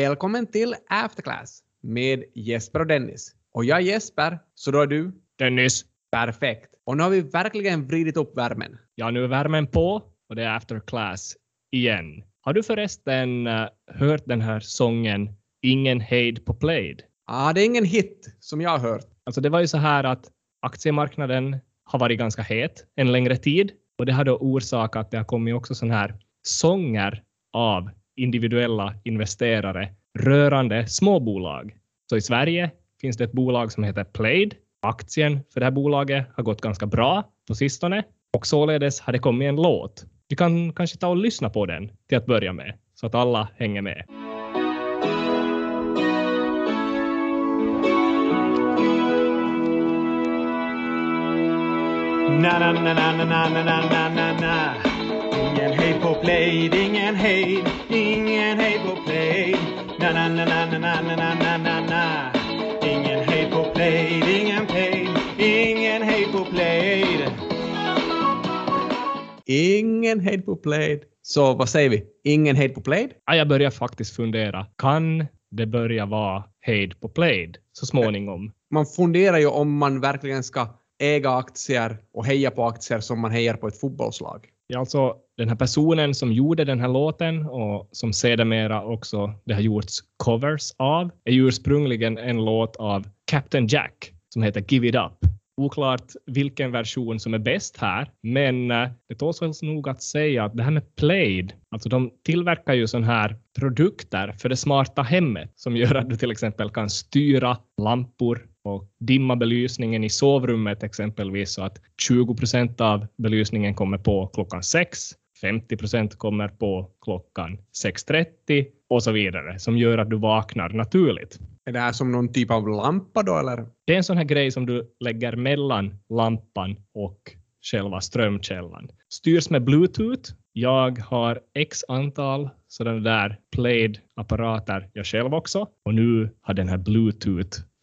Välkommen till Afterclass med Jesper och Dennis. Och jag är Jesper, så då är du? Dennis. Perfekt. Och nu har vi verkligen vridit upp värmen. Ja, nu är värmen på och det är Afterclass igen. Har du förresten uh, hört den här sången Ingen hejd på Played? Ja, ah, det är ingen hit som jag har hört. Alltså det var ju så här att aktiemarknaden har varit ganska het en längre tid och det har då orsakat att det har kommit också sån här sånger av individuella investerare rörande småbolag. Så i Sverige finns det ett bolag som heter Plaid. Aktien för det här bolaget har gått ganska bra på sistone och således har det kommit en låt. Vi kan kanske ta och lyssna på den till att börja med så att alla hänger med. Na na na na na na na na na na Ingen play, ingen hejd, ingen hejd på play. Na na na na na na na na na na Ingen hejd på play, ingen play, ingen hejd på play. Ingen hejd på play. Så vad säger vi? Ingen hejd på play? Ja, jag börjar faktiskt fundera. Kan det börja vara hejd på play så småningom? Man funderar ju om man verkligen ska äga aktier och heja på aktier som man hejar på ett fotbollslag. Ja, alltså den här personen som gjorde den här låten och som sedermera också det har gjorts covers av är ju ursprungligen en låt av Captain Jack som heter Give It Up. Oklart vilken version som är bäst här, men eh, det tåls väl nog att säga att det här med Played, alltså de tillverkar ju sådana här produkter för det smarta hemmet som gör att du till exempel kan styra lampor och dimma belysningen i sovrummet exempelvis så att 20 procent av belysningen kommer på klockan sex 50 procent kommer på klockan 6.30 och så vidare, som gör att du vaknar naturligt. Är det här som någon typ av lampa då eller? Det är en sån här grej som du lägger mellan lampan och själva strömkällan. Styrs med bluetooth. Jag har x antal sådana där played-apparater jag själv också och nu har den här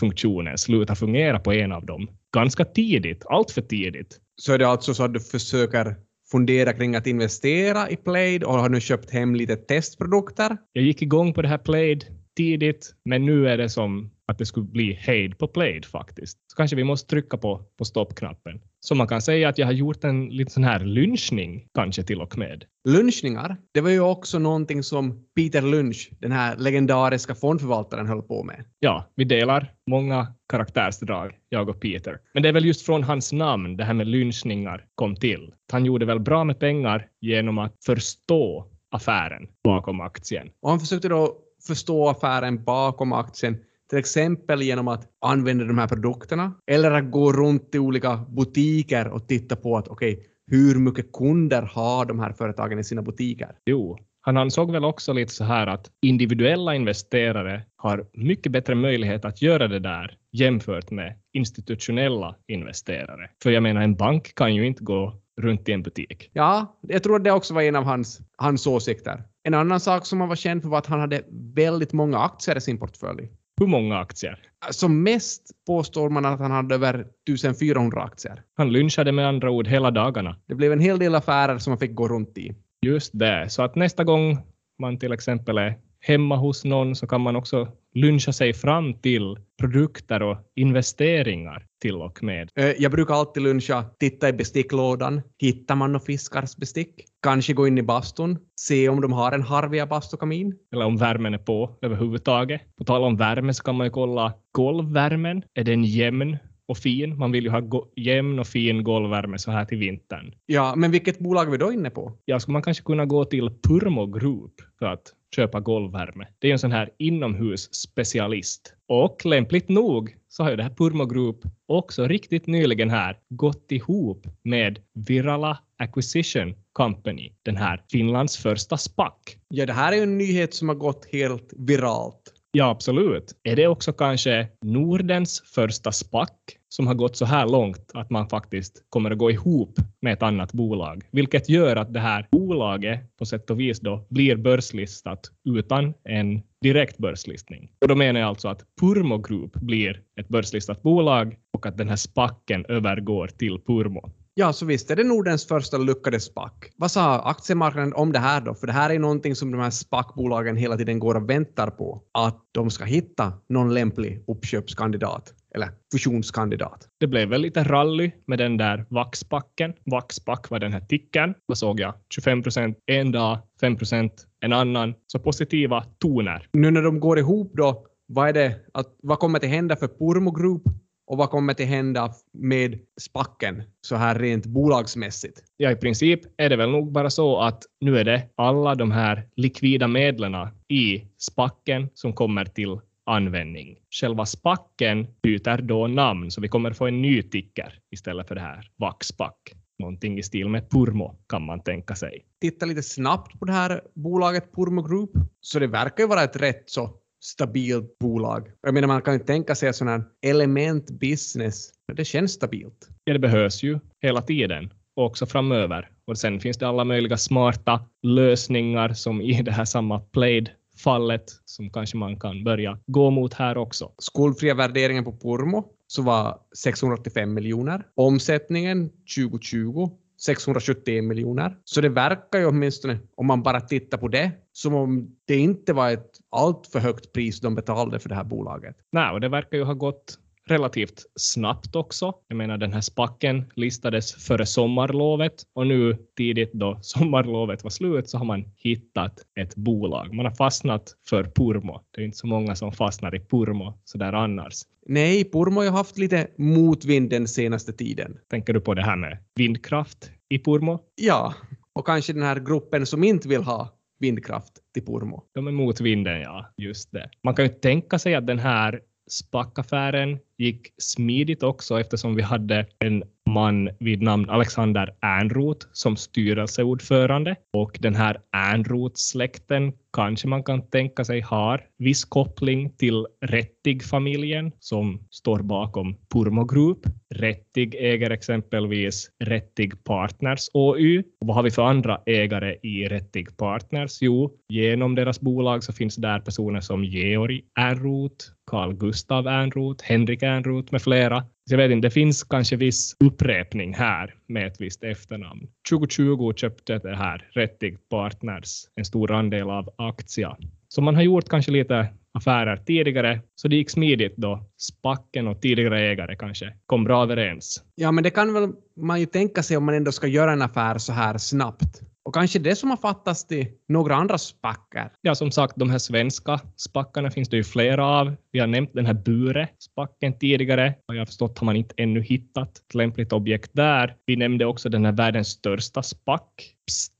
bluetooth-funktionen slutat fungera på en av dem. Ganska tidigt, allt för tidigt. Så är det alltså så att du försöker fundera kring att investera i Plaid och har nu köpt hem lite testprodukter. Jag gick igång på det här Plaid tidigt, men nu är det som att det skulle bli hejd på Plaid faktiskt. Så kanske vi måste trycka på, på stoppknappen. Så man kan säga att jag har gjort en liten sån här lynchning kanske till och med. Lynchningar, det var ju också någonting som Peter Lynch, den här legendariska fondförvaltaren, höll på med. Ja, vi delar många karaktärsdrag, jag och Peter. Men det är väl just från hans namn det här med lynchningar kom till. Han gjorde väl bra med pengar genom att förstå affären bakom aktien. Och han försökte då förstå affären bakom aktien till exempel genom att använda de här produkterna eller att gå runt i olika butiker och titta på att okej, okay, hur mycket kunder har de här företagen i sina butiker? Jo, han ansåg väl också lite så här att individuella investerare har mycket bättre möjlighet att göra det där jämfört med institutionella investerare. För jag menar, en bank kan ju inte gå runt i en butik. Ja, jag tror att det också var en av hans, hans åsikter. En annan sak som han var känd för var att han hade väldigt många aktier i sin portfölj. Hur många aktier? Som mest påstår man att han hade över 1400 aktier. Han lynchade med andra ord hela dagarna. Det blev en hel del affärer som han fick gå runt i. Just det, så att nästa gång man till exempel är hemma hos någon så kan man också lyncha sig fram till produkter och investeringar till och med. Eh, jag brukar alltid lyncha, titta i besticklådan, hittar man några fiskars bestick? Kanske gå in i bastun, se om de har en Harvia bastukamin. Eller om värmen är på överhuvudtaget. På tal om värme så kan man ju kolla golvvärmen. Är den jämn? Och fin. Man vill ju ha jämn och fin golvvärme så här till vintern. Ja, men vilket bolag är vi då inne på? Ja, skulle man kanske kunna gå till Purmo Group för att köpa golvvärme. Det är en sån här inomhusspecialist. Och lämpligt nog så har ju det här Purmo Group också riktigt nyligen här gått ihop med Virala Acquisition Company, den här Finlands första SPAC. Ja, det här är ju en nyhet som har gått helt viralt. Ja, absolut. Är det också kanske Nordens första SPAC som har gått så här långt att man faktiskt kommer att gå ihop med ett annat bolag, vilket gör att det här bolaget på sätt och vis då blir börslistat utan en direkt börslistning. Och då menar jag alltså att Purmo Group blir ett börslistat bolag och att den här spacken övergår till Purmo. Ja, så visst är det Nordens första lyckade SPAC. Vad sa aktiemarknaden om det här då? För det här är någonting som de här SPAC-bolagen hela tiden går och väntar på. Att de ska hitta någon lämplig uppköpskandidat eller fusionskandidat. Det blev väl lite rally med den där Vaxpacken. Vaxpack var den här tickern. Vad såg jag? 25 procent en dag, 5 procent en annan. Så positiva toner. Nu när de går ihop då, vad, är det, att, vad kommer att hända för Purmo Group och vad kommer att hända med spacken så här rent bolagsmässigt? Ja, i princip är det väl nog bara så att nu är det alla de här likvida medlen i spacken som kommer till användning. Själva spacken byter då namn, så vi kommer få en ny ticker istället för det här Vaxpack. Någonting i stil med Purmo kan man tänka sig. Titta lite snabbt på det här bolaget Purmo Group, så det verkar ju vara ett rätt så stabilt bolag. Jag menar, man kan ju tänka sig sån här element business. Det känns stabilt. Ja, det behövs ju hela tiden och också framöver. Och sen finns det alla möjliga smarta lösningar som i det här samma Played fallet som kanske man kan börja gå mot här också. Skuldfria värderingen på Purmo så var 685 miljoner. Omsättningen 2020 671 miljoner. Så det verkar ju åtminstone, om man bara tittar på det, som om det inte var ett alltför högt pris de betalade för det här bolaget. Nej, och det verkar ju ha gått relativt snabbt också. Jag menar den här spacken listades före sommarlovet och nu tidigt då sommarlovet var slut så har man hittat ett bolag. Man har fastnat för Purmo. Det är inte så många som fastnar i Purmo så där annars. Nej, Purmo har haft lite motvind den senaste tiden. Tänker du på det här med vindkraft i Purmo? Ja, och kanske den här gruppen som inte vill ha vindkraft till Purmo. De är mot vinden, ja. Just det. Man kan ju tänka sig att den här SPAC-affären gick smidigt också eftersom vi hade en man vid namn Alexander Ernroth som styrelseordförande och den här Ernroth-släkten kanske man kan tänka sig har viss koppling till Rättig-familjen som står bakom Purmo Group. Rättig äger exempelvis Rättig Partners OU. Och vad har vi för andra ägare i Rättig Partners? Jo, genom deras bolag så finns där personer som Georg Ernroth, Carl Gustav Ernroth, Henrik Ernroth med flera. Så jag vet inte, det finns kanske viss upprepning här med ett visst efternamn. 2020 köpte det här Rättig Partners en stor andel av aktier. Så man har gjort kanske lite affärer tidigare, så det gick smidigt då spacken och tidigare ägare kanske kom bra överens. Ja, men det kan väl man ju tänka sig om man ändå ska göra en affär så här snabbt. Och kanske det som har fattats till några andra spackar. Ja, som sagt, de här svenska spackarna finns det ju flera av. Vi har nämnt den här Bure-spacken tidigare. Vad jag har förstått har man inte ännu hittat ett lämpligt objekt där. Vi nämnde också den här världens största spack. Psst.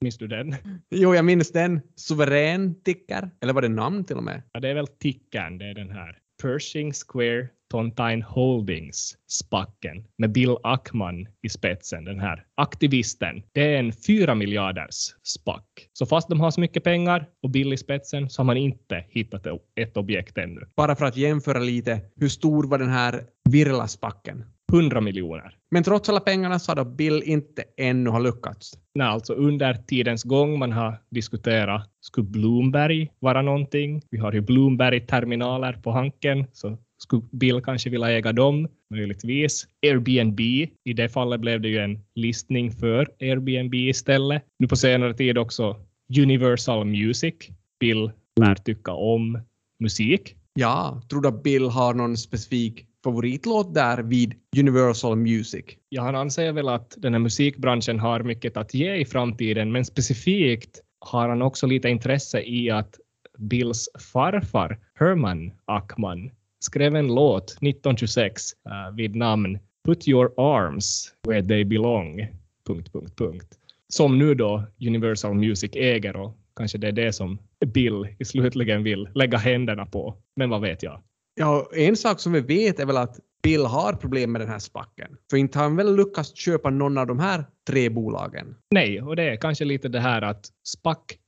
Minns du den? Jo, jag minns den. Suverän ticker. Eller var det namn till och med? Ja, det är väl tickern, det är den här. Pershing Square Tontine Holdings spacken med Bill Ackman i spetsen, den här aktivisten. Det är en fyra miljarders spack. Så fast de har så mycket pengar och Bill i spetsen så har man inte hittat ett objekt ännu. Bara för att jämföra lite, hur stor var den här Virla-spacken? 100 miljoner. Men trots alla pengarna så har Bill inte ännu har lyckats. Nej, alltså under tidens gång man har diskuterat, skulle Bloomberg vara någonting? Vi har ju Bloomberg-terminaler på Hanken, så skulle Bill kanske vilja äga dem, möjligtvis. Airbnb, i det fallet blev det ju en listning för Airbnb istället. Nu på senare tid också Universal Music. Bill lär tycka om musik. Ja, tror du att Bill har någon specifik favoritlåt där vid Universal Music? Ja, han anser väl att den här musikbranschen har mycket att ge i framtiden, men specifikt har han också lite intresse i att Bills farfar Herman Ackman skrev en låt 1926 uh, vid namn Put your arms where they belong. Punkt, punkt, punkt. Som nu då Universal Music äger och kanske det är det som Bill i slutligen vill lägga händerna på. Men vad vet jag? Ja, en sak som vi vet är väl att Bill har problem med den här spacken. För inte har han väl lyckats köpa någon av de här tre bolagen? Nej, och det är kanske lite det här att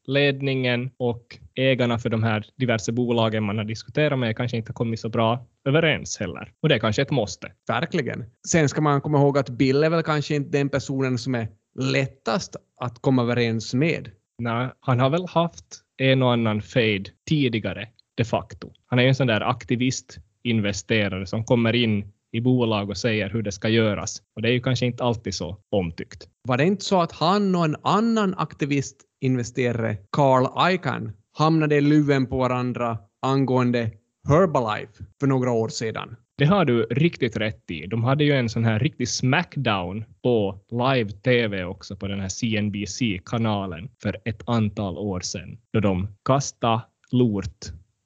SPAC-ledningen och ägarna för de här diverse bolagen man har diskuterat med kanske inte kommit så bra överens heller. Och det är kanske ett måste. Verkligen. Sen ska man komma ihåg att Bill är väl kanske inte den personen som är lättast att komma överens med. Nej, han har väl haft en och annan fade tidigare de facto. Han är en sån där aktivist investerare som kommer in i bolag och säger hur det ska göras. Och det är ju kanske inte alltid så omtyckt. Var det inte så att han och en annan investerare Carl Icahn, hamnade i luven på varandra angående Herbalife för några år sedan? Det har du riktigt rätt i. De hade ju en sån här riktig smackdown på live-tv också på den här CNBC-kanalen för ett antal år sedan då de kastade lort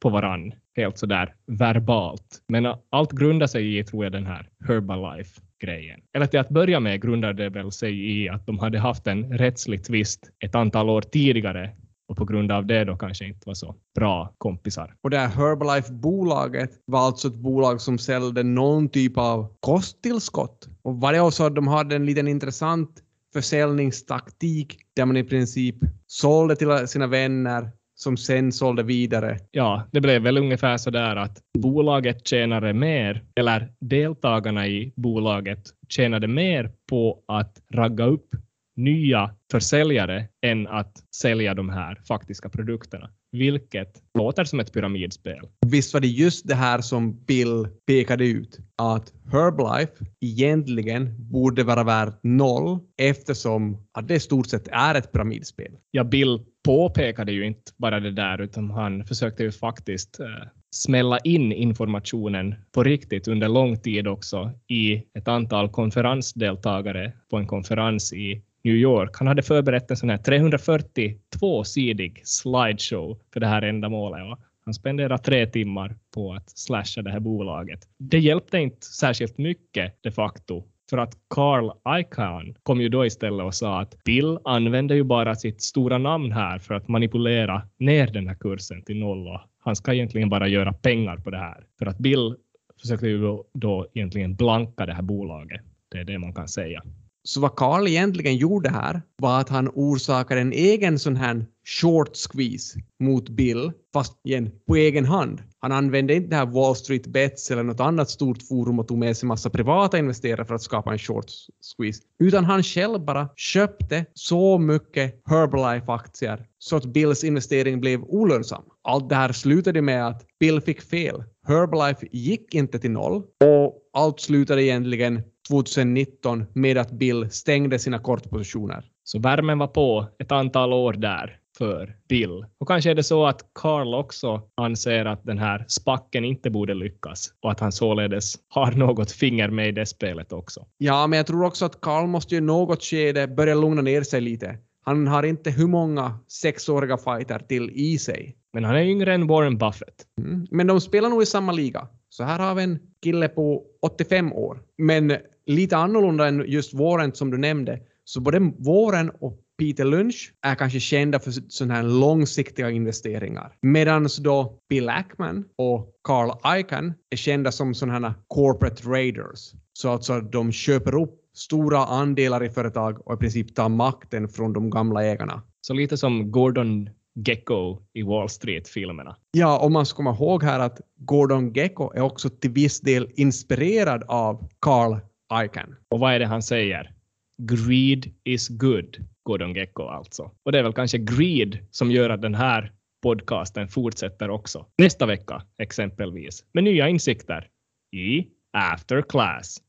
på varann helt sådär verbalt. Men allt grundar sig i, tror jag, den här Herbalife grejen. Eller till att börja med grundade det väl sig i att de hade haft en rättslig tvist ett antal år tidigare och på grund av det då kanske inte var så bra kompisar. Och det här Herbalife-bolaget var alltså ett bolag som sålde någon typ av kosttillskott. Och var det också, de hade en liten intressant försäljningstaktik där man i princip sålde till sina vänner som sen sålde vidare. Ja, det blev väl ungefär så där att bolaget tjänade mer, eller deltagarna i bolaget tjänade mer på att ragga upp nya försäljare än att sälja de här faktiska produkterna, vilket låter som ett pyramidspel. Visst var det just det här som Bill pekade ut, att Herbalife egentligen borde vara värt noll eftersom att det i stort sett är ett pyramidspel. Ja, Bill påpekade ju inte bara det där, utan han försökte ju faktiskt eh, smälla in informationen på riktigt under lång tid också i ett antal konferensdeltagare på en konferens i New York. Han hade förberett en sån här 342-sidig slideshow för det här ändamålet. Och han spenderade tre timmar på att slasha det här bolaget. Det hjälpte inte särskilt mycket de facto för att Carl Icahn kom ju då istället och sa att Bill använder ju bara sitt stora namn här för att manipulera ner den här kursen till noll och han ska egentligen bara göra pengar på det här. För att Bill försökte ju då, då egentligen blanka det här bolaget. Det är det man kan säga. Så vad Carl egentligen gjorde här var att han orsakade en egen sån här short squeeze mot Bill, fast igen på egen hand. Han använde inte det här Wall Street Bets eller något annat stort forum och tog med sig massa privata investerare för att skapa en short squeeze, utan han själv bara köpte så mycket Herbalife-aktier så att Bills investering blev olönsam. Allt det här slutade med att Bill fick fel. Herbalife gick inte till noll och allt slutade egentligen 2019 med att Bill stängde sina kortpositioner. Så värmen var på ett antal år där för Bill. Och kanske är det så att Carl också anser att den här spacken inte borde lyckas och att han således har något finger med i det spelet också. Ja, men jag tror också att Carl måste ju något skede börja lugna ner sig lite. Han har inte hur många sexåriga fighter till i sig. Men han är yngre än Warren Buffett. Mm. Men de spelar nog i samma liga. Så här har vi en kille på 85 år. Men lite annorlunda än just Warren som du nämnde. Så både Warren och Peter Lynch är kanske kända för sådana här långsiktiga investeringar. Medan då Bill Ackman och Carl Icahn är kända som sådana här corporate raiders. Så alltså de köper upp stora andelar i företag och i princip tar makten från de gamla ägarna. Så lite som Gordon Gecko i Wall Street-filmerna. Ja, och man ska komma ihåg här att Gordon Gecko är också till viss del inspirerad av Carl Icahn. Och vad är det han säger? Greed is good, Gordon Gecko alltså. Och det är väl kanske greed som gör att den här podcasten fortsätter också. Nästa vecka exempelvis med nya insikter i After Class.